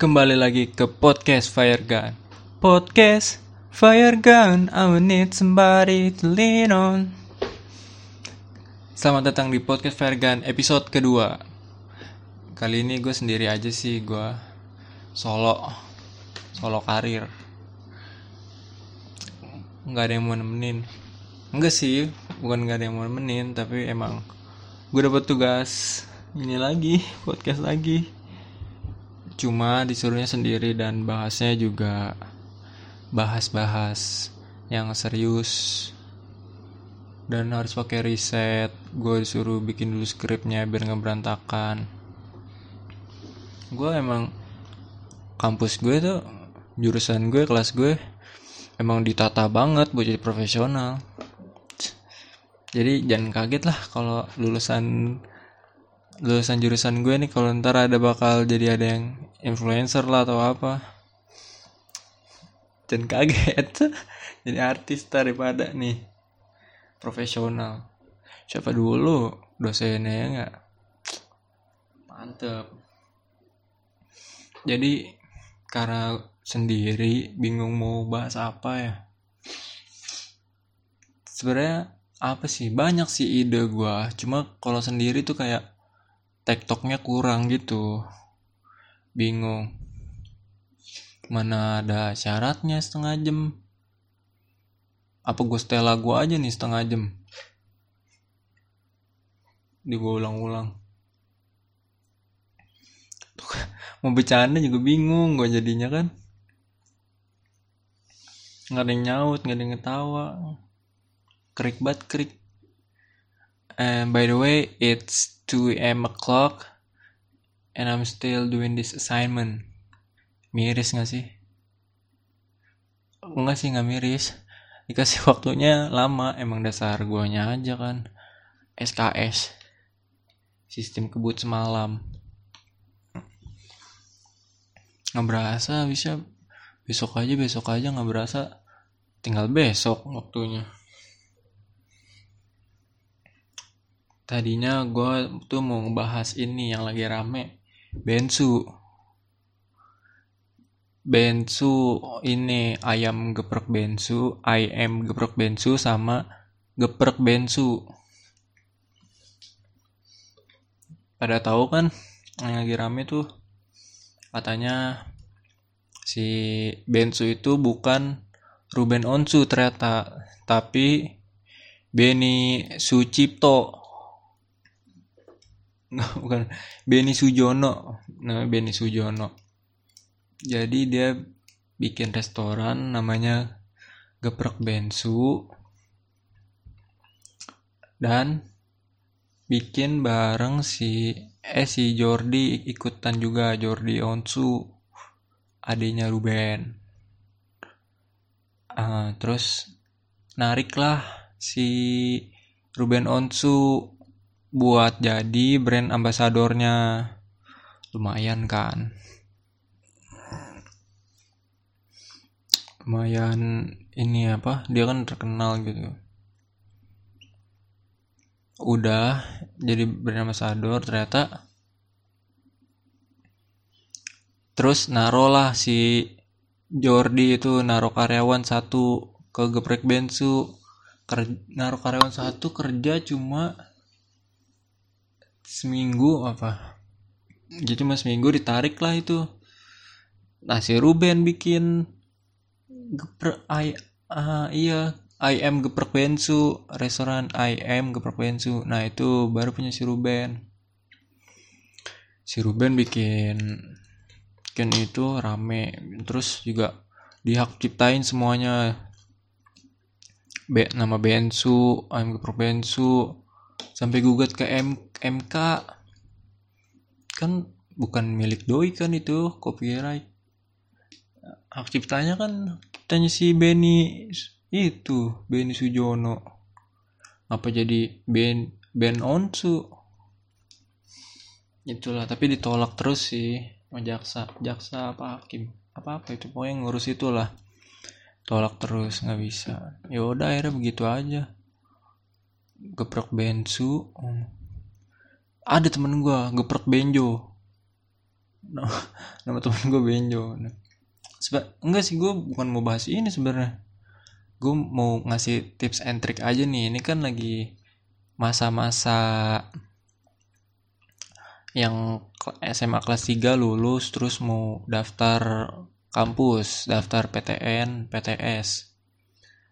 Kembali lagi ke podcast Fire Gun. Podcast Fire Gun, I will need somebody to lean on. Selamat datang di podcast Fire Gun episode kedua. Kali ini gue sendiri aja sih, gue solo, solo karir. Nggak ada yang mau nemenin. Enggak sih, bukan nggak ada yang mau nemenin, tapi emang gue dapet tugas ini lagi, podcast lagi cuma disuruhnya sendiri dan bahasnya juga bahas-bahas yang serius. Dan harus pakai riset. Gue disuruh bikin dulu skripnya biar nggak berantakan. Gue emang kampus gue tuh jurusan gue kelas gue emang ditata banget buat jadi profesional. Jadi jangan kaget lah kalau lulusan lulusan jurusan gue nih kalau ntar ada bakal jadi ada yang influencer lah atau apa. Dan kaget. Jadi artis daripada nih. Profesional. Siapa dulu? Dosennya ya nggak? Mantep. Jadi karena sendiri bingung mau bahas apa ya? Sebenarnya apa sih? Banyak sih ide gue cuma kalau sendiri tuh kayak tektoknya kurang gitu. Bingung. Mana ada syaratnya setengah jam? Apa gue setel lagu aja nih setengah jam? Di gue ulang-ulang. Mau bercanda juga bingung gue jadinya kan. Nggak ada yang nyaut nggak ada yang ketawa. Krik bat krik and by the way it's 2 am o'clock and I'm still doing this assignment. Miris gak sih? Enggak sih gak miris. Dikasih waktunya lama, emang dasar guanya aja kan. SKS. Sistem kebut semalam. Gak berasa bisa besok aja besok aja gak berasa tinggal besok waktunya. Tadinya gue tuh mau ngebahas ini yang lagi rame bensu. Bensu ini ayam geprek bensu ayam geprek bensu sama geprek bensu. Pada tahu kan yang lagi rame tuh katanya si bensu itu bukan Ruben Onsu ternyata tapi Beni Sucipto nggak bukan. Benny Sujono. Namanya Benny Sujono. Jadi dia bikin restoran namanya Geprek Bensu. Dan bikin bareng si eh si Jordi. Ikutan juga Jordi Onsu adiknya Ruben. Uh, terus narik lah si Ruben Onsu buat jadi brand ambasadornya. Lumayan kan? Lumayan ini apa? Dia kan terkenal gitu. Udah jadi brand ambasador ternyata terus naro lah si Jordi itu naro karyawan satu ke geprek bensu. Naro karyawan satu kerja cuma seminggu apa? Jadi mas seminggu ditarik lah itu. Nasi Ruben bikin geprek ay uh, iya IM geprek bensu restoran IM geprek bensu nah itu baru punya si Ruben. Si Ruben bikin bikin itu rame. Terus juga dihak ciptain semuanya. Be, nama bensu IM geprek bensu sampai gugat ke M MK kan bukan milik doi kan itu copyright. Hak ciptanya kan tanya si Benny itu Benny Sujono. Apa jadi Ben Ben Onsu? Itulah tapi ditolak terus sih sama jaksa jaksa apa hakim apa apa itu pokoknya ngurus itulah. Tolak terus nggak bisa. Ya udah akhirnya begitu aja geprek bensu ada temen gue geprek benjo. Nama, nama temen gue Benjo. Nah, Seba enggak sih gue bukan mau bahas ini sebenarnya. Gue mau ngasih tips and trick aja nih. Ini kan lagi masa-masa yang SMA kelas 3 lulus terus mau daftar kampus daftar PTN PTS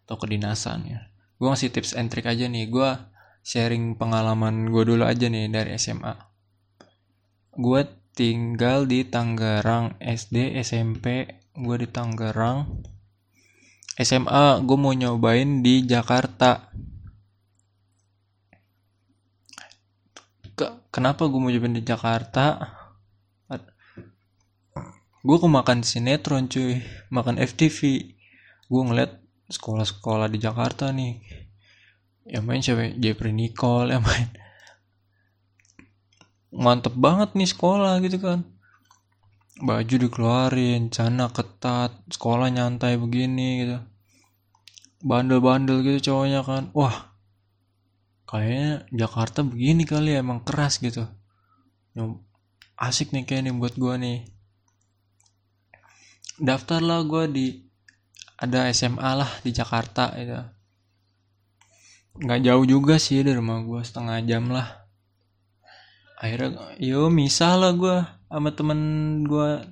atau kedinasan ya gue ngasih tips and trick aja nih. Gue sharing pengalaman gue dulu aja nih dari SMA gue tinggal di Tangerang SD SMP gue di Tangerang. SMA gue mau nyobain di Jakarta. Ke, kenapa gue mau nyobain di Jakarta? Gue makan sinetron cuy. Makan FTV gue ngeliat sekolah-sekolah di Jakarta nih. Yang main cewek Jeffrey Nicole yang main. Mantep banget nih sekolah gitu kan. Baju dikeluarin cana ketat sekolah nyantai begini gitu. Bandel-bandel gitu cowoknya kan. Wah kayaknya Jakarta begini kali ya emang keras gitu. Asik nih kayak nih buat gue nih. Daftar lah gue di ada SMA lah di Jakarta itu nggak jauh juga sih dari rumah gue setengah jam lah. Akhirnya yo misah lah gue sama temen gue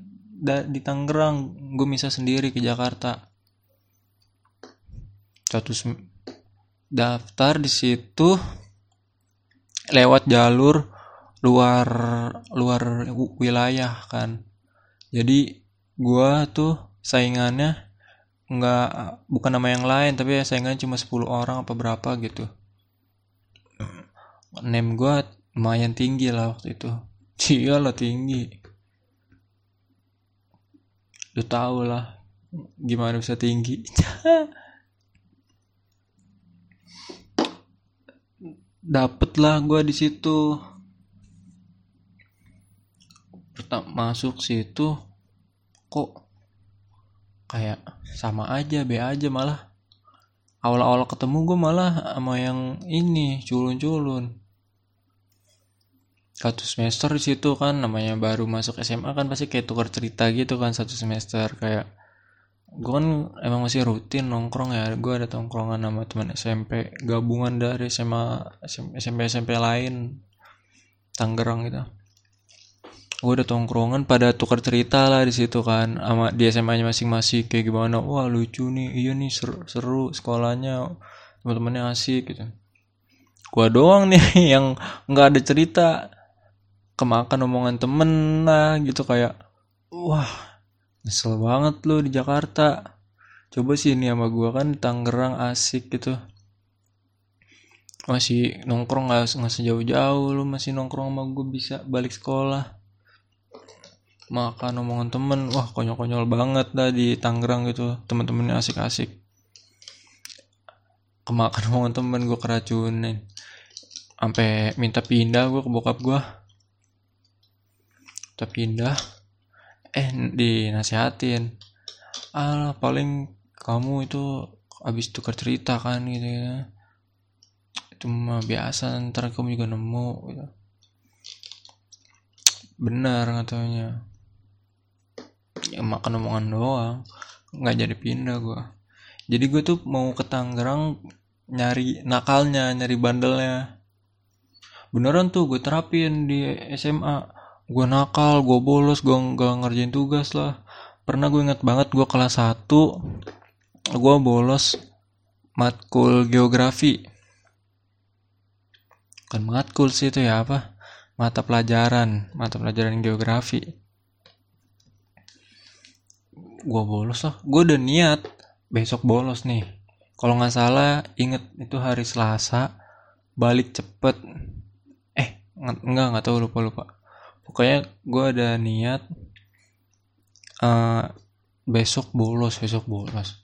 di Tangerang. Gue misah sendiri ke Jakarta. Satu daftar di situ lewat jalur luar luar wilayah kan. Jadi gue tuh saingannya nggak bukan nama yang lain tapi ya saingannya cuma 10 orang apa berapa gitu. Name gue lumayan tinggi lah waktu itu. Iya lah tinggi. Lu tau lah gimana bisa tinggi. Dapet lah gue di situ. Pertama masuk situ kok kayak sama aja be aja malah. Awal-awal ketemu gue malah sama yang ini culun-culun. Satu semester di situ kan namanya baru masuk SMA kan pasti kayak tukar cerita gitu kan satu semester kayak gue kan emang masih rutin nongkrong ya gue ada tongkrongan sama teman SMP gabungan dari SMA SMP SMP lain Tangerang gitu gue ada tongkrongan pada tukar cerita lah di situ kan sama di SMA nya masing-masing kayak gimana wah lucu nih iya nih seru, seru sekolahnya teman-temannya asik gitu. Gue doang nih yang nggak ada cerita kemakan omongan temen lah gitu kayak wah nyesel banget lo di Jakarta. Coba sih ini sama gue kan Tangerang asik gitu. Masih nongkrong nggak nggak sejauh-jauh lu masih nongkrong sama gue bisa balik sekolah makan omongan temen. Wah konyol-konyol banget dah di Tangerang gitu. Temen-temennya asik-asik. Kemakan omongan temen gue keracunin. Sampai minta pindah gue ke bokap gue kita pindah. Eh dinasihatin. Ah paling kamu itu habis tukar cerita kan gitu ya. Itu mah biasa ntar kamu juga nemu gitu. Benar katanya ya makan omongan doang. Nggak jadi pindah gue jadi gue tuh mau ke Tangerang nyari nakalnya nyari bandelnya. Beneran tuh gue terapin di SMA gue nakal gue bolos gue nggak ngerjain tugas lah. Pernah gue inget banget gue kelas 1 gue bolos matkul geografi. Kan matkul sih itu ya apa? Mata pelajaran mata pelajaran geografi gue bolos lah. Gue udah niat besok bolos nih. Kalau nggak salah inget itu hari Selasa balik cepet. Eh nggak nggak tahu lupa lupa. Pokoknya gue ada niat uh, besok bolos besok bolos.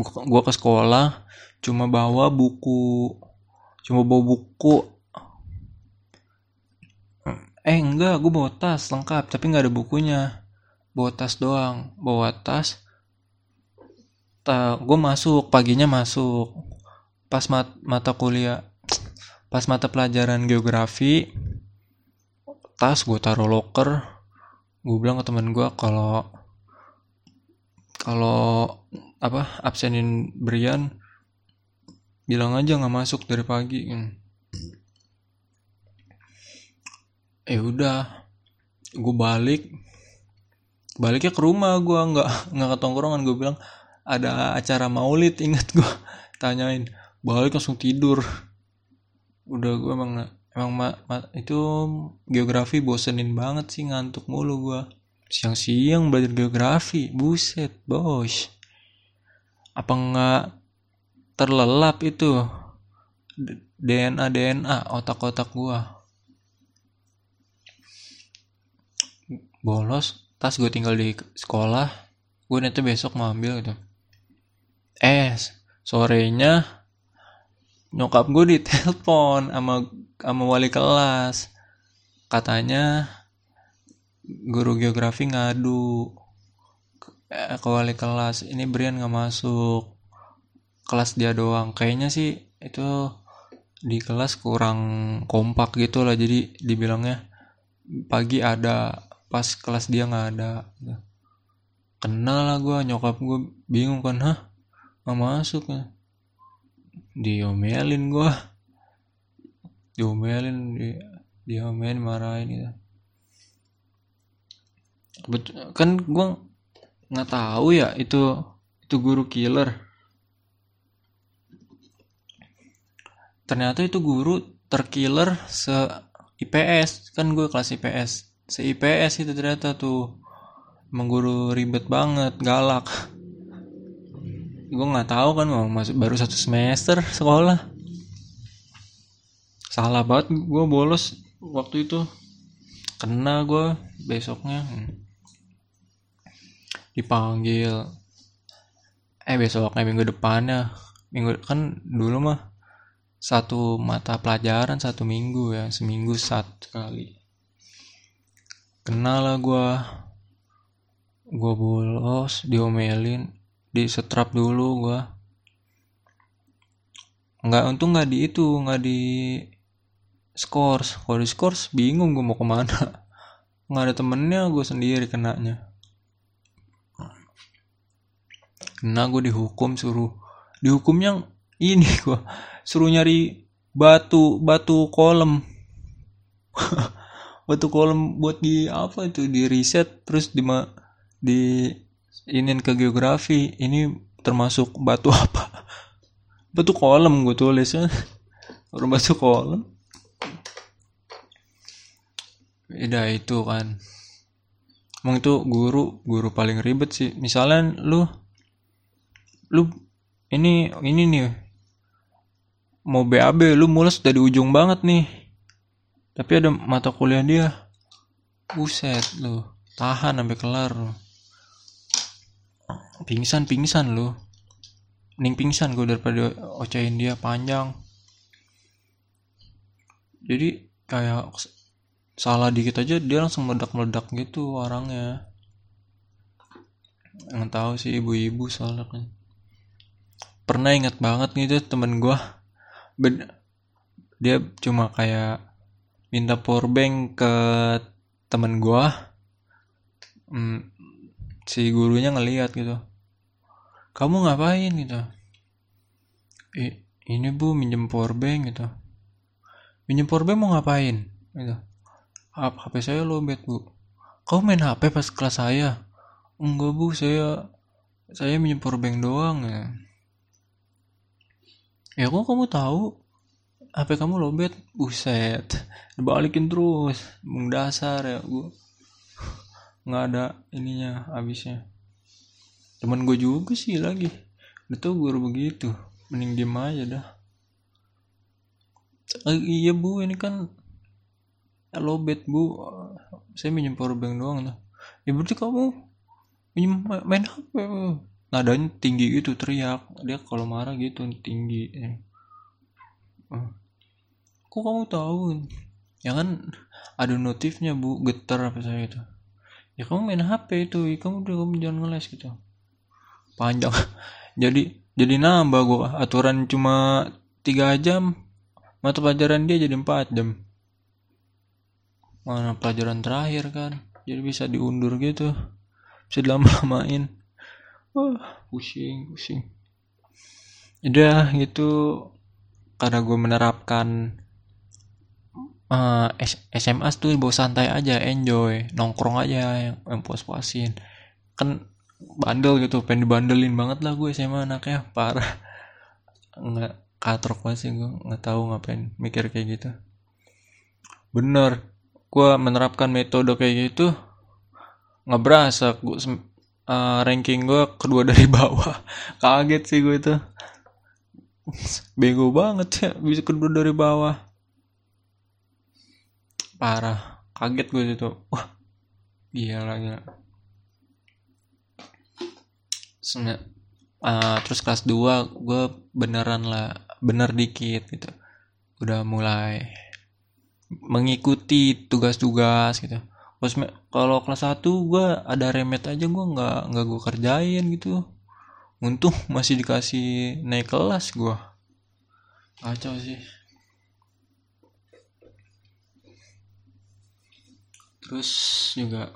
Gue ke sekolah cuma bawa buku cuma bawa buku. Eh enggak gue bawa tas lengkap tapi nggak ada bukunya bawa tas doang. Bawa tas ta gue masuk paginya masuk. Pas mat mata kuliah pas mata pelajaran geografi tas gue taruh locker. Gue bilang ke teman gue kalau kalau apa absenin Brian bilang aja nggak masuk dari pagi. Eh udah. Gue balik baliknya ke rumah gue nggak nggak ke tongkrongan gue bilang ada acara maulid ingat gue tanyain. Balik langsung tidur. Udah gue emang emang ma, ma, itu geografi bosenin banget sih ngantuk mulu gua. Siang-siang belajar geografi buset bos. Apa nggak terlelap itu DNA DNA otak-otak gua? Bolos tas gue tinggal di sekolah gue nanti besok mau ambil gitu. Eh sorenya nyokap gue ditelepon sama sama wali kelas. Katanya guru geografi ngadu ke, eh, ke wali kelas ini Brian nggak masuk. Kelas dia doang. Kayaknya sih itu di kelas kurang kompak gitu lah. Jadi dibilangnya pagi ada pas kelas dia nggak ada. Kenal lah gue nyokap gue bingung kan hah? Nggak masuk ya? Diomelin gue diomelin di diomelin marahin gitu. Kan gue nggak tahu ya itu itu guru killer. Ternyata itu guru terkiller se IPS kan gue kelas IPS se IPS itu ternyata tuh mengguru ribet banget galak. Gue nggak tahu kan mau masuk baru satu semester sekolah. Salah banget gue bolos waktu itu. Kena gue besoknya. Dipanggil eh besoknya minggu depannya. Minggu kan dulu mah satu mata pelajaran satu minggu ya seminggu satu kali kenal lah gue gue bolos diomelin di setrap dulu gue nggak untung nggak di itu nggak di skors kalau di skors bingung gue mau ke mana. Nggak ada temennya gue sendiri kenanya. Kena gue dihukum suruh. Dihukum yang ini gue suruh nyari batu batu kolom batu kolom buat di apa itu di riset terus di di inin ke geografi. Ini termasuk batu apa? Batu kolom gue tulisnya orang batu kolom Udah itu kan. Emang itu guru Guru paling ribet sih. Misalnya lu Lu Ini Ini nih. Mau BAB Lu mulus dari ujung banget nih Tapi ada mata kuliah dia. Buset lu Tahan sampai kelar lu Pingsan pingsan lu Mending pingsan gue daripada ocain dia panjang. Jadi kayak salah dikit aja dia langsung meledak-meledak gitu orangnya. Nggak tahu sih ibu-ibu soalnya. Kan pernah inget banget gitu temen gue dia cuma kayak minta powerbank ke temen gue hmm, si gurunya ngeliat gitu. Kamu ngapain gitu? I, ini bu minjem powerbank gitu. Minjem powerbank mau ngapain? Gitu. HP saya lobet bu. Kau main HP pas kelas saya? Enggak bu saya saya minjem powerbank doang ya. Ya kok kamu tahu HP kamu lobet. Buset. Dibalikin terus. Mendasar ya bu nggak ada ininya habisnya. Teman gue juga sih lagi. Itu guru begitu. Mending diem aja dah. Eh, iya bu. Ini kan lobet bu. Saya minjem powerbank doang lah ya berarti kamu minjem main HP nadanya tinggi gitu teriak. Dia kalau marah gitu tinggi. Uh. Kok kamu tahu? Ya kan ada notifnya bu. Getar apa saya itu. Ya kamu main HP itu. Ya, kamu udah kamu jangan ngeles gitu. Panjang. Jadi jadi nambah gua. Aturan cuma tiga jam. Mata pelajaran dia jadi empat jam. Mana pelajaran terakhir kan? Jadi bisa diundur gitu. Bisa dilama-lamain. Wah pusing pusing. Udah gitu. Karena gue menerapkan uh, SMA tuh bawa santai aja enjoy nongkrong aja yang, yang puas-puasin. Kan bandel gitu pengen dibandelin banget lah gue SMA anaknya parah. Nggak katrok banget sih gue nggak tahu ngapain mikir kayak gitu. Bener gue menerapkan metode kayak gitu nggak berasa gue uh, ranking gue kedua dari bawah. Kaget sih gue itu. Bego banget ya bisa kedua dari bawah parah. Kaget gue itu wah gila gila. Sena, uh, terus kelas 2 gue beneran lah bener dikit gitu. Udah mulai mengikuti tugas-tugas gitu. Terus kalau kelas 1 gue ada remet aja gue nggak nggak gue kerjain gitu. Untung masih dikasih naik kelas gue kacau sih terus juga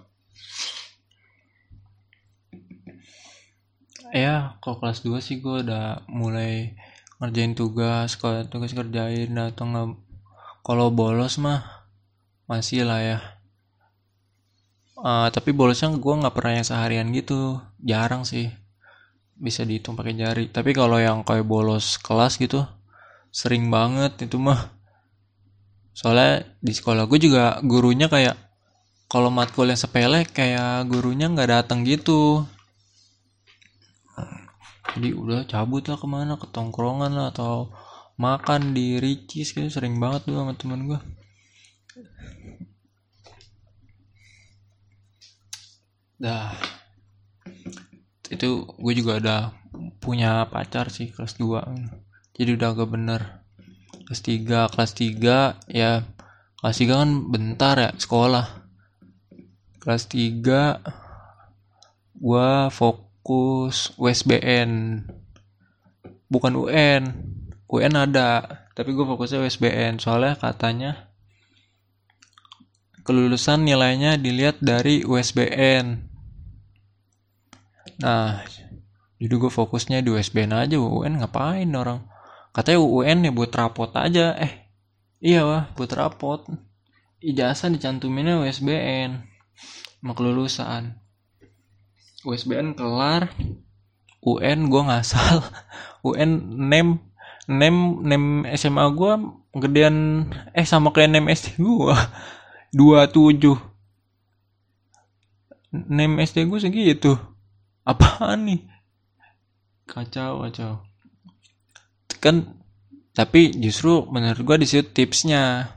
ya kalau kelas 2 sih gue udah mulai ngerjain tugas kalau tugas kerjain nggak kalau bolos mah masih lah ya. Uh, tapi bolosnya gue nggak pernah yang seharian gitu jarang sih. Bisa dihitung pakai jari. Tapi kalau yang kayak bolos kelas gitu sering banget itu mah. Soalnya di sekolah gue juga gurunya kayak kalau matkul yang sepele kayak gurunya nggak datang gitu. Jadi udah cabut lah ke mana ke tongkrongan lah atau makan di Ricis gitu. Sering banget tuh sama temen gue dah. Itu gue juga udah punya pacar sih kelas 2 jadi udah agak bener. Kelas 3 kelas 3 ya kelas 3 kan bentar ya sekolah kelas 3 gue fokus USBN bukan UN UN ada tapi gue fokusnya USBN soalnya katanya kelulusan nilainya dilihat dari USBN nah jadi gue fokusnya di USBN aja UN ngapain orang? Katanya UN ya buat rapot aja. Eh iya wah buat rapot. Ijazah dicantuminnya USBN kelulusan USBN kelar. UN gue ngasal UN nem nem nem SMA gue gedean eh sama kayak nem SD gue dua tujuh. Nem SD gue segitu. Apaan nih? Kacau kacau. Kan tapi justru menurut gue di situ tipsnya.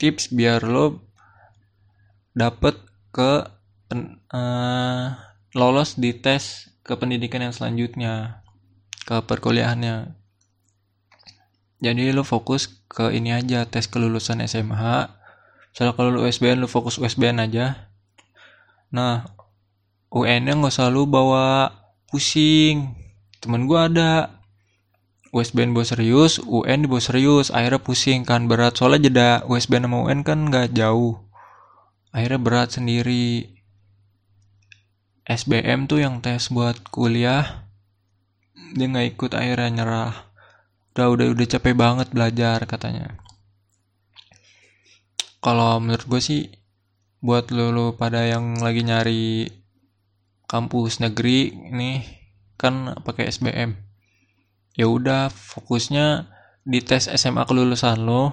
Tips biar lo dapet ke uh, lolos di tes ke pendidikan yang selanjutnya ke perkuliahannya. Jadi lu fokus ke ini aja tes kelulusan SMH soalnya kalau lu USBN lu fokus USBN aja. Nah UN nya nggak selalu bawa pusing. Temen gua ada. USBN bawa serius UN dibawa serius akhirnya pusing kan berat. Soalnya jeda USBN sama UN kan nggak jauh akhirnya berat sendiri. SBM tuh yang tes buat kuliah. Dia nggak ikut akhirnya nyerah. Udah udah udah capek banget belajar katanya. Kalau menurut gue sih buat lo, lo pada yang lagi nyari kampus negeri ini kan pakai SBM ya udah fokusnya di tes SMA kelulusan lo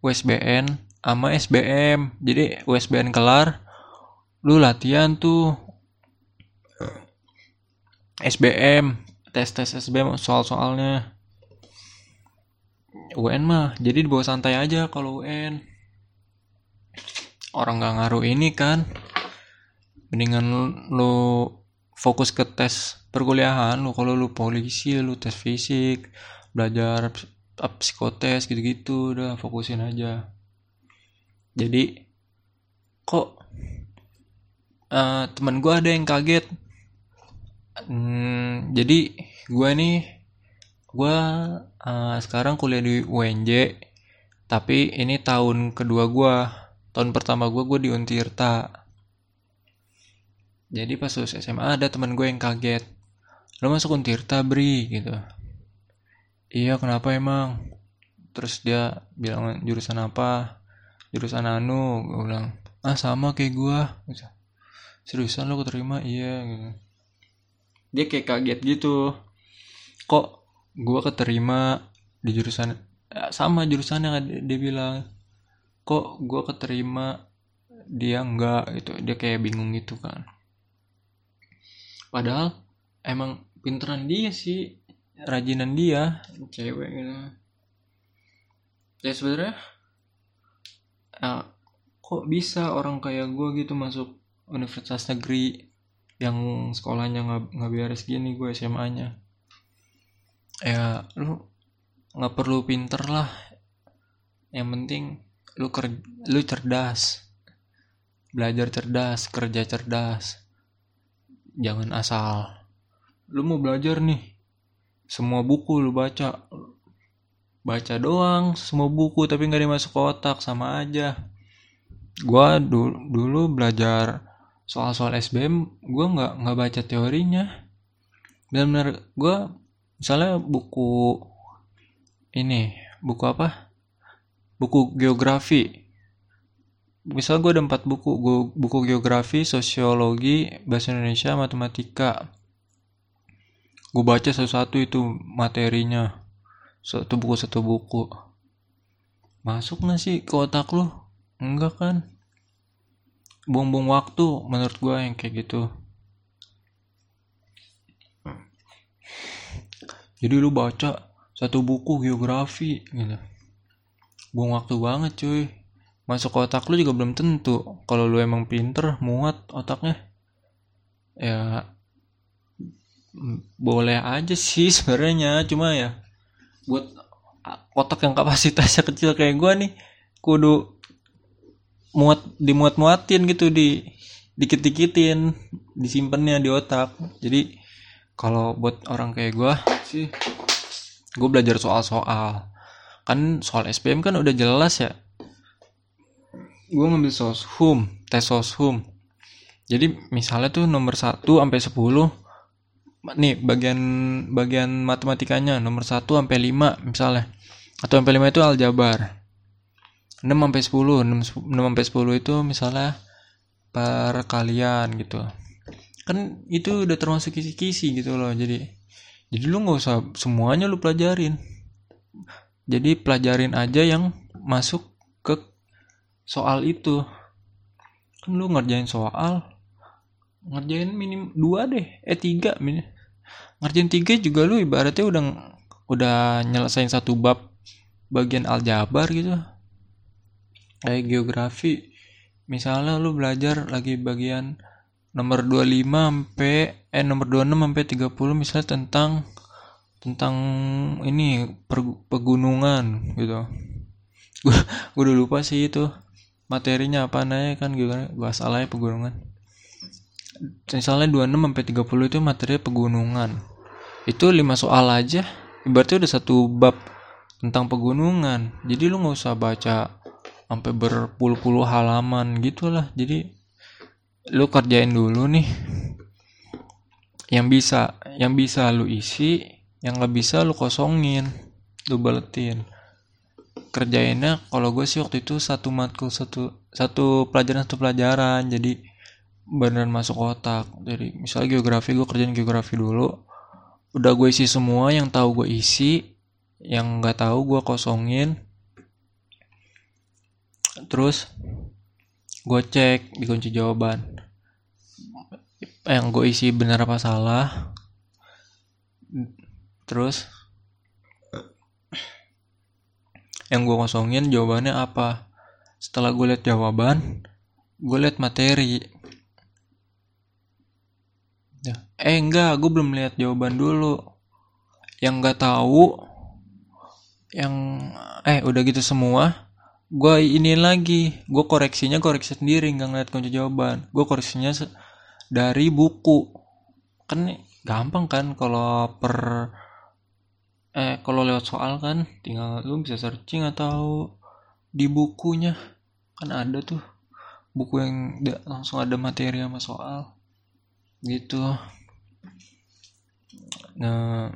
USBN sama SBM jadi USBN kelar lu latihan tuh. SBM tes tes SBM soal soalnya UN mah jadi dibawa santai aja kalau UN orang nggak ngaruh ini kan. Mendingan lu, fokus ke tes perkuliahan lu. Kalau lu polisi lu tes fisik belajar psikotes gitu-gitu udah fokusin aja jadi kok uh, teman gue ada yang kaget. Hmm, jadi gue nih gue uh, sekarang kuliah di UNJ tapi ini tahun kedua gue tahun pertama gue gue di Untirta. Jadi pas lulus SMA ada teman gue yang kaget. Lo masuk Untirta Bri? gitu. Iya kenapa emang? Terus dia bilang jurusan apa jurusan anu gue bilang ah sama kayak gue seriusan lo keterima? Iya gitu. Dia kayak kaget gitu. Kok gue keterima di jurusan ya, sama jurusan yang dia bilang. Kok gue keterima dia enggak gitu. Dia kayak bingung gitu kan. Padahal emang pinteran dia sih rajinan dia. Cewek gitu. Ya sebenarnya ya, kok bisa orang kayak gue gitu masuk universitas negeri yang sekolahnya nggak nggak beres gini gue SMA nya ya lu nggak perlu pinter lah. Yang penting lu ker lu cerdas. Belajar cerdas kerja cerdas. Jangan asal. Lu mau belajar nih. Semua buku lu baca baca doang semua buku tapi nggak dimasuk otak sama aja. Gua dulu dulu belajar soal-soal SBM gue nggak nggak baca teorinya. Dan benar gue misalnya buku ini buku apa? Buku geografi. Misal gue ada empat buku gue buku geografi sosiologi bahasa Indonesia matematika. Gue baca satu-satu itu materinya satu buku satu buku. Masuk nggak sih ke otak lu? Enggak kan? Buang-buang waktu menurut gue yang kayak gitu. Jadi lu baca satu buku geografi gitu. Buang waktu banget cuy. Masuk ke otak lu juga belum tentu. Kalau lu emang pinter muat otaknya. Ya boleh aja sih sebenarnya cuma ya buat otak yang kapasitasnya kecil kayak gue nih kudu muat dimuat muatin gitu di dikit dikitin disimpannya di otak. Jadi kalau buat orang kayak gue sih gue belajar soal-soal. Kan soal SPM kan udah jelas ya. Gue ngambil soshum tes soshum jadi misalnya tuh nomor 1 sampai 10 nih bagian bagian matematikanya nomor 1 sampai 5 misalnya. Atau sampai 5 itu aljabar. 6 sampai 10 6, 6 sampai 10 itu misalnya perkalian gitu. Kan itu udah termasuk kisi-kisi gitu loh. Jadi jadi lu nggak usah semuanya lu pelajarin. Jadi pelajarin aja yang masuk ke soal itu. Kan lu ngerjain soal ngerjain minim dua deh eh tiga minim ngerjain tiga juga lu ibaratnya udah udah nyelesain satu bab bagian aljabar gitu. Kayak geografi. Misalnya lu belajar lagi bagian nomor 25 sampai eh nomor 26 sampai 30 misalnya tentang tentang ini per, pegunungan gitu. Gue gue udah lupa sih itu materinya apa nanya kan gue gue salah ya pegunungan misalnya 26 sampai 30 itu materi pegunungan. Itu lima soal aja. Berarti udah satu bab tentang pegunungan. Jadi lu nggak usah baca sampai berpuluh-puluh halaman gitulah. Jadi lu kerjain dulu nih. Yang bisa yang bisa lu isi yang nggak bisa lu kosongin lu baletin kerjainnya kalau gue sih waktu itu satu matkul satu satu pelajaran satu pelajaran. Jadi beneran masuk otak. Jadi misalnya geografi gue kerjain geografi dulu udah gue isi semua yang tahu gue isi yang nggak tahu gue kosongin. Terus gue cek di kunci jawaban. Yang gue isi benar apa salah. Terus yang gue kosongin jawabannya apa? Setelah gue lihat jawaban gue lihat materi. Eh enggak gue belum lihat jawaban dulu. Yang nggak tahu yang eh udah gitu semua gue ini lagi. Gue koreksinya koreksi sendiri nggak ngeliat kunci jawaban. Gue koreksinya dari buku. Kan gampang kan kalau per eh kalau lewat soal kan tinggal lu bisa searching atau di bukunya. Kan ada tuh buku yang langsung ada materi sama soal gitu. Nah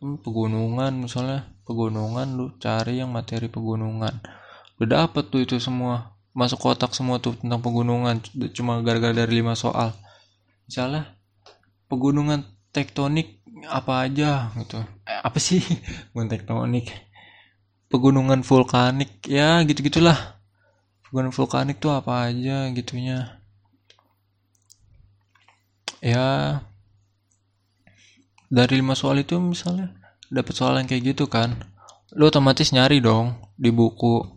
pegunungan misalnya pegunungan lu cari yang materi pegunungan. Udah dapet tuh itu semua masuk kotak semua tuh tentang pegunungan cuma gara-gara dari lima soal. Misalnya pegunungan tektonik apa aja gitu. Eh, apa sih? Bukan tektonik. Pegunungan vulkanik ya gitu gitulah pegunungan vulkanik tuh apa aja gitunya ya dari lima soal itu misalnya dapat soal yang kayak gitu kan lu otomatis nyari dong di buku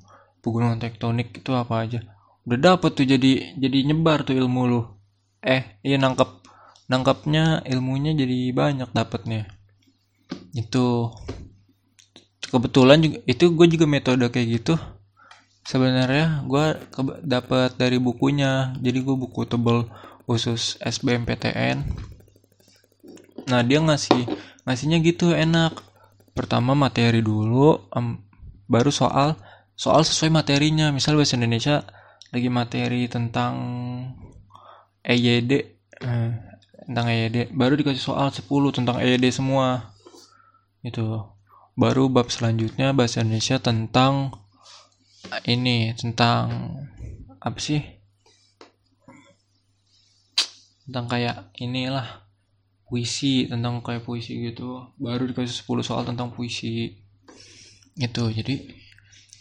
pegunungan tektonik itu apa aja. Udah dapet tuh jadi jadi nyebar tuh ilmu lu. Eh iya nangkep nangkapnya ilmunya jadi banyak dapetnya. Itu kebetulan juga itu gue juga metode kayak gitu. Sebenarnya gue dapat dari bukunya jadi gue buku tebel khusus SBMPTN nah dia ngasih ngasihnya gitu enak. Pertama materi dulu um, baru soal soal sesuai materinya. Misal bahasa Indonesia lagi materi tentang EYD eh, tentang EYD baru dikasih soal 10 tentang EYD semua. Itu baru bab selanjutnya bahasa Indonesia tentang ini tentang apa sih tentang kayak inilah puisi tentang kayak puisi gitu. Baru dikasih 10 soal tentang puisi itu jadi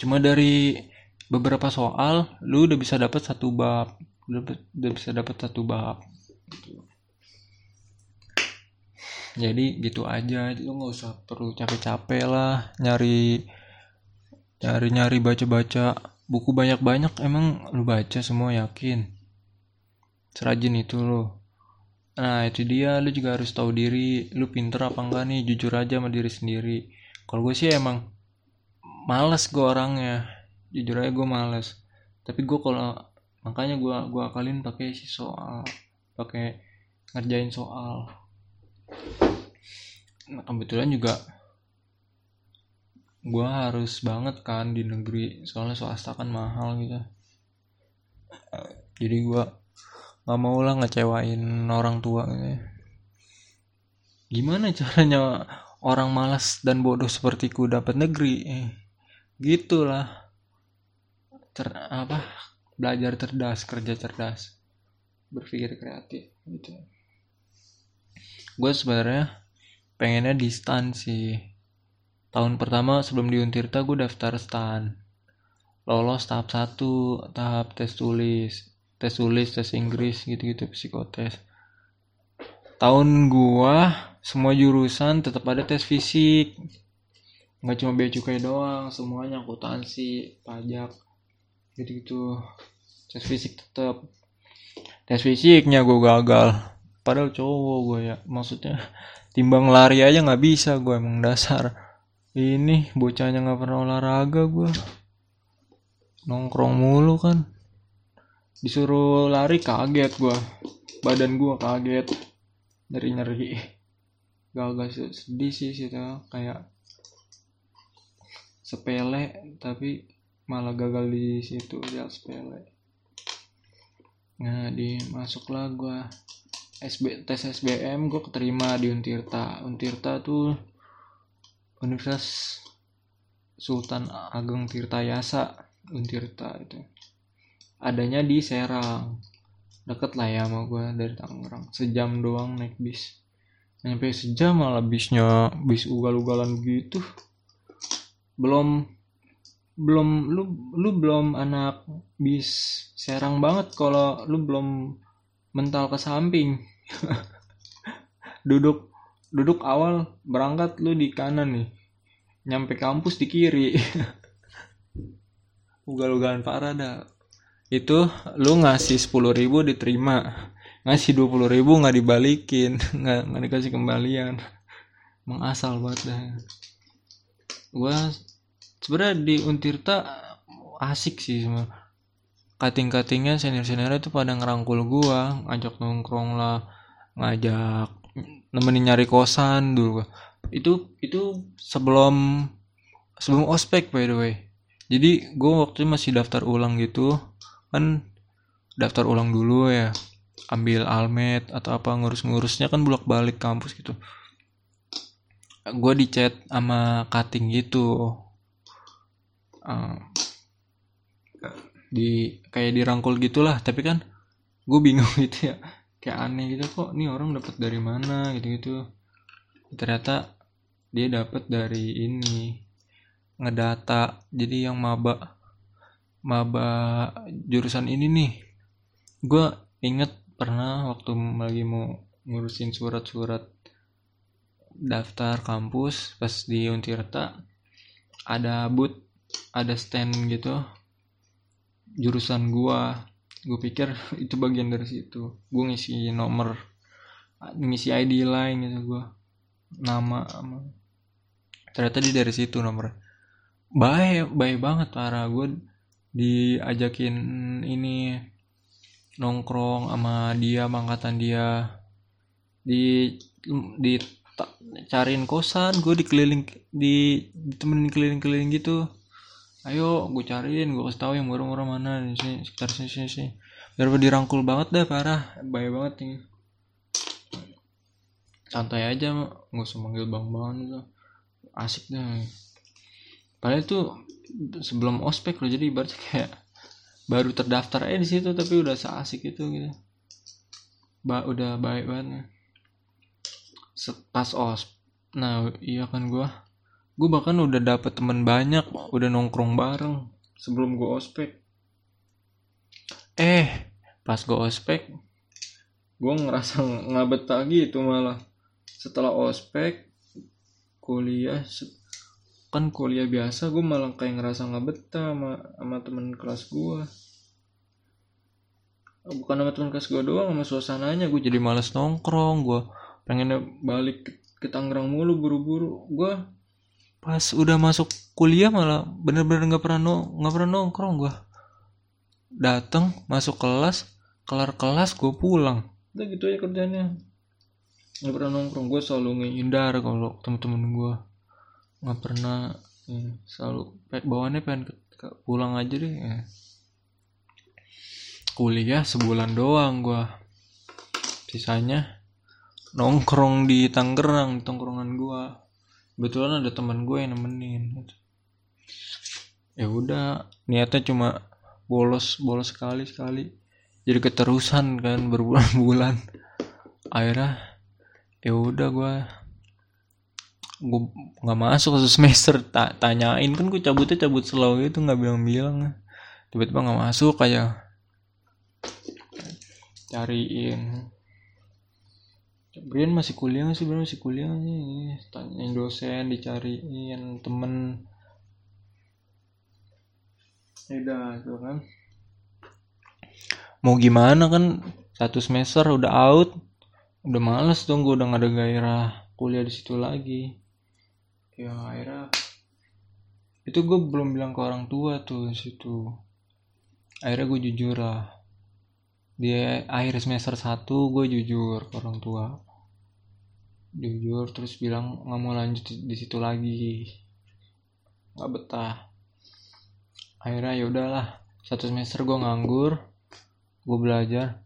cuma dari beberapa soal lu udah bisa dapat satu bab udah, udah bisa dapat satu bab gitu. Jadi gitu aja. Lu nggak usah perlu capek-capek lah nyari nyari nyari baca-baca buku banyak-banyak. Emang lu baca semua yakin serajin itu lo nah itu dia lu juga harus tahu diri lu pinter apa enggak nih jujur aja sama diri sendiri. Kalau gue sih emang males gue orangnya. Jujur aja gue males. Tapi gue kalau makanya gue gua akalin pakai si soal pakai ngerjain soal. Nah kebetulan juga gue harus banget kan di negeri soalnya swasta kan mahal gitu. Jadi gue nggak mau lah ngecewain orang tua gitu gimana caranya orang malas dan bodoh sepertiku dapat negeri? Eh, gitulah. Ter, apa belajar cerdas kerja cerdas berpikir kreatif gitu. Gue sebenarnya pengennya di stan sih. Tahun pertama sebelum di Untirta gue daftar stan. Lolos tahap satu tahap tes tulis tes tulis tes Inggris gitu-gitu psikotes. Tahun gua semua jurusan tetap ada tes fisik. Nggak cuma bea cukai doang semuanya akuntansi pajak gitu-gitu. Tes fisik tetap. Tes fisiknya gue gagal. Padahal cowok gue ya maksudnya timbang lari aja nggak bisa gue emang dasar. Ini bocahnya nggak pernah olahraga gue nongkrong mulu kan disuruh lari kaget gue badan gue kaget. Dari nyeri gak sedih sih sih kayak sepele tapi malah gagal di situ dia sepele. Nah dimasuklah gue SB tes SBM gue keterima di Untirta. Untirta tuh Universitas Sultan Ageng Tirta Yasa Untirta itu adanya di Serang. Deket lah ya sama gue dari Tangerang. Sejam doang naik bis. Nyampe sejam malah bisnya bis ugal-ugalan gitu. Belum belum lu lu belum anak bis Serang banget kalau lu belum mental ke samping. Duduk duduk awal berangkat lu di kanan nih. Nyampe kampus di kiri. Ugal-ugalan parah dah itu lu ngasih sepuluh ribu diterima. Ngasih dua puluh ribu nggak dibalikin. Nggak nggak dikasih kembalian. Mengasal banget dah. Gua sebenarnya di Untirta asik sih semua kating-katingnya senior-senior itu pada ngerangkul gua ngajak nongkrong lah ngajak nemenin nyari kosan dulu. Itu itu sebelum sebelum ospek by the way. Jadi gue waktu itu masih daftar ulang gitu kan daftar ulang dulu ya ambil almet atau apa ngurus-ngurusnya kan bolak balik kampus gitu. Gue di chat sama cutting gitu. Uh, di kayak dirangkul gitulah tapi kan gue bingung gitu ya. Kayak aneh gitu kok nih orang dapat dari mana gitu gitu ternyata dia dapat dari ini ngedata jadi yang maba maba jurusan ini nih. Gue inget pernah waktu lagi mau ngurusin surat-surat daftar kampus pas di Untirta ada booth ada stand gitu jurusan gua. Gue pikir itu bagian dari situ. Gue ngisi nomor ngisi ID lain gitu gue nama ternyata di dari situ nomor baik baik banget para gue diajakin ini nongkrong sama dia mangkatan dia. Di di cariin kosan gue dikeliling di ditemenin keliling-keliling gitu. Ayo gue cariin gue kasih tahu yang murah-murah mana di sini sekitar sini sini sini. Biar dirangkul banget dah parah. Bahaya banget nih santai aja nggak usah manggil bang bang itu asik dah. Padahal itu sebelum ospek loh jadi ibaratnya kayak baru terdaftar aja di situ tapi udah seasik itu gitu. Ba udah baik banget. Pas os nah iya kan gue gue bahkan udah dapet temen banyak udah nongkrong bareng sebelum gue ospek. Eh pas gue ospek gue ngerasa nggak betah gitu malah. Setelah ospek kuliah kan kuliah biasa gue malah kayak ngerasa nggak betah sama sama temen kelas gue bukan sama temen kelas gue doang sama suasananya. Gue jadi males nongkrong gue pengen balik ke, ke Tangerang mulu buru-buru. Gue pas udah masuk kuliah malah bener-bener nggak -bener pernah nggak pernah nongkrong gue dateng masuk kelas kelar kelas gue pulang. Udah gitu aja kerjanya nggak pernah nongkrong gue selalu ngehindar kalau temen-temen gue nggak pernah ya, selalu bawaannya pengen ke, ke, pulang aja deh ya. kuliah sebulan doang gue sisanya nongkrong di Tangerang tongkrongan gue kebetulan ada teman gue yang nemenin ya udah niatnya cuma bolos bolos sekali sekali. Jadi keterusan kan berbulan-bulan. Akhirnya ya udah gue gue nggak masuk ke semester. Tak tanyain kan gue cabutnya cabut slow gitu nggak bilang-bilang. Tiba-tiba nggak masuk kayak cariin. Brian masih kuliah sih? Brian masih kuliah nih tanyain dosen dicariin temen. Ya udah tuh kan. Mau gimana kan? Satu semester udah out. Udah males dong gue udah gak ada gairah kuliah di situ lagi ya akhirnya itu gue belum bilang ke orang tua tuh situ. Akhirnya gue jujur lah. Di akhir semester satu gue jujur ke orang tua. Jujur terus bilang nggak mau lanjut di situ lagi. Nggak betah. Akhirnya ya udahlah satu semester gue nganggur gue belajar.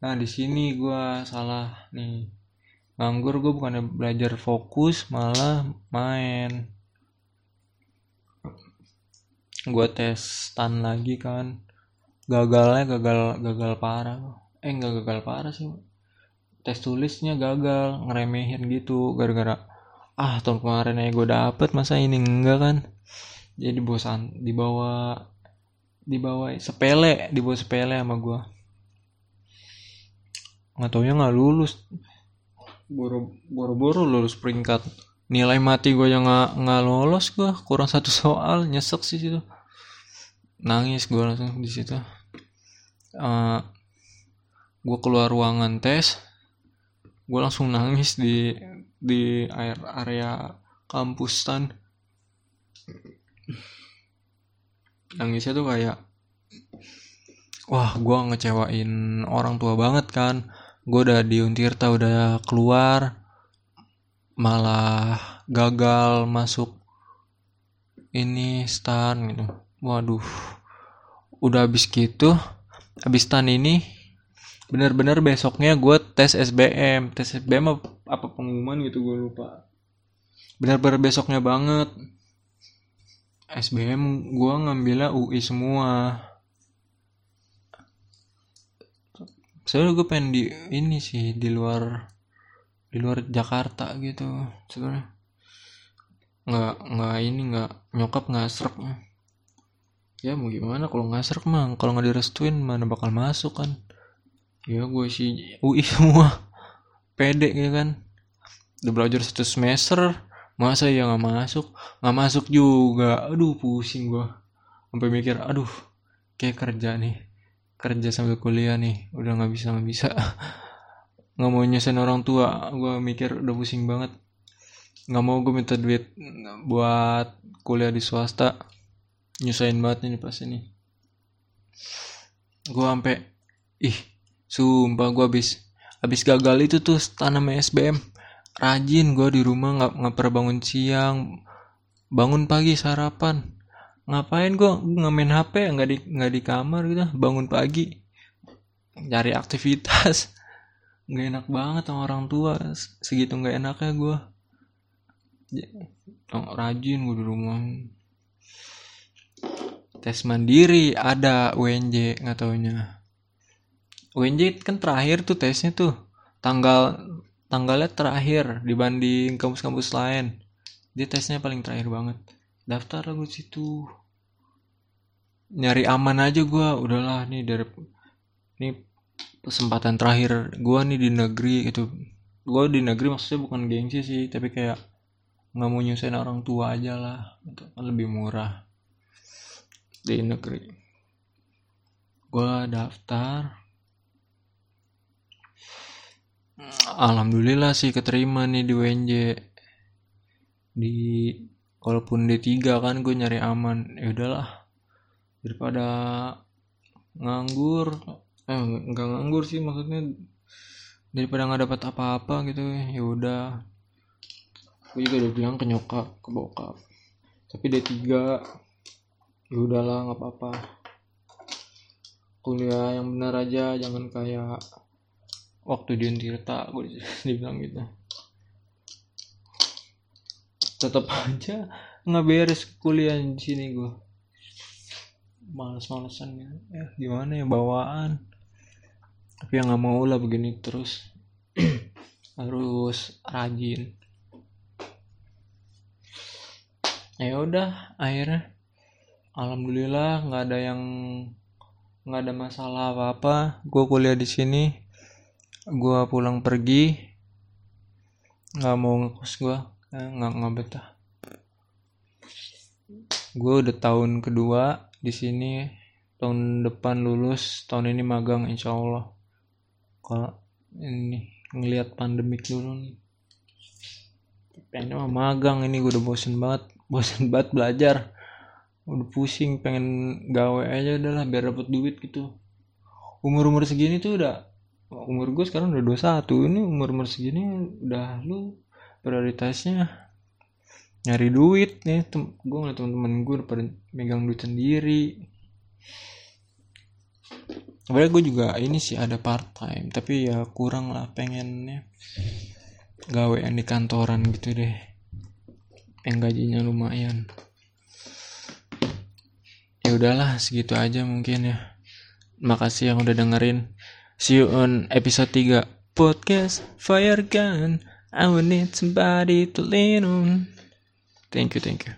Nah di sini gue salah nih nganggur gue bukan belajar fokus malah main. Gue tes tan lagi kan. Gagalnya gagal gagal parah. Eh nggak gagal parah sih. Tes tulisnya gagal ngeremehin gitu gara-gara ah tahun kemarin aja gue dapet masa ini enggak kan? Jadi bosan dibawa dibawa sepele dibawa sepele sama gue nggak taunya nggak lulus boro-boro lulus peringkat. Nilai mati gue yang nggak nggak lolos gue kurang satu soal nyesek sih situ. Nangis gue langsung di situ. Uh, gue keluar ruangan tes gue langsung nangis di di air area kampus tan nangisnya tuh kayak wah gue ngecewain orang tua banget kan gue udah di Untirta udah keluar. Malah gagal masuk ini stan gitu. Waduh. Udah habis gitu habis tan ini bener-bener besoknya gue tes SBM tes SBM apa, apa pengumuman gitu gue lupa. Bener-bener besoknya banget. SBM gue ngambilnya UI semua sebenarnya gue pengen di ini sih di luar di luar Jakarta gitu sebenarnya nggak nggak ini nggak nyokap nggak serak ya mau gimana? Kalau nggak serak mah kalau nggak direstuin mana bakal masuk kan? Ya gue sih UI semua pede gitu kan? Udah belajar satu semester masa ya nggak masuk? Nggak masuk juga. Aduh pusing gue sampai mikir aduh kayak kerja nih kerja sambil kuliah nih udah nggak bisa nggak bisa. Nggak mau nyusahin orang tua gue mikir udah pusing banget. Nggak mau gue minta duit buat kuliah di swasta. Nyusahin banget ini pas ini. Gue sampai ih Sumpah gue abis abis gagal itu tuh tanam SBM rajin gue di rumah nggak nggak pernah bangun siang. Bangun pagi sarapan ngapain gue nggak main HP nggak di nggak di kamar gitu bangun pagi. Cari aktivitas. Nggak enak banget sama orang tua. Segitu nggak enaknya gue rajin gue di rumah. Tes mandiri. Ada UNJ nggak taunya. UNJ kan terakhir tuh tesnya tuh. Tanggal tanggalnya terakhir dibanding kampus-kampus lain. Dia tesnya paling terakhir banget daftar aku situ. Nyari aman aja gue udahlah nih dari ini kesempatan terakhir gue nih di negeri itu gue di negeri maksudnya bukan gengsi sih tapi kayak nggak mau nyusahin orang tua aja lah. Itu lebih murah di negeri. Gue daftar. Alhamdulillah sih keterima nih di UNJ di walaupun D3 kan gue nyari aman. Ya udahlah. Daripada nganggur. Eh enggak nganggur sih maksudnya. Daripada nggak dapat apa-apa gitu ya udah. Gue juga udah bilang ke nyokap ke bokap. Tapi D3 ya udahlah nggak apa-apa. Kuliah yang benar aja jangan kayak waktu di Untirta gue dibilang gitu tetap aja nggak beres kuliah di sini gue males-malesan ya. Eh, gimana ya bawaan. Tapi yang nggak mau lah begini terus. Harus rajin. Ya udah akhirnya. Alhamdulillah nggak ada yang nggak ada masalah apa apa gue kuliah di sini. Gua pulang pergi. Nggak mau ngekos gua. eh, nggak nggak betah. Gue udah tahun kedua di sini. Tahun depan lulus tahun ini magang insya Allah. Kalau ini ngelihat pandemik dulu nih. Pengen mah magang ini gue udah bosen banget. Bosen banget belajar. Udah pusing pengen gawe aja udahlah biar dapet duit gitu. Umur umur segini tuh udah umur gue sekarang udah 21 ini umur umur segini udah lu prioritasnya? Nyari duit nih tem gue ngeliat teman-teman gue pada megang duit sendiri. Sebenarnya gue juga ini sih ada part time tapi ya kurang lah pengennya gawe yang di kantoran gitu deh yang gajinya lumayan. Ya udahlah segitu aja mungkin ya. Makasih yang udah dengerin. See you on episode 3 Podcast Fire Gun I will need somebody to lean on. Thank you, thank you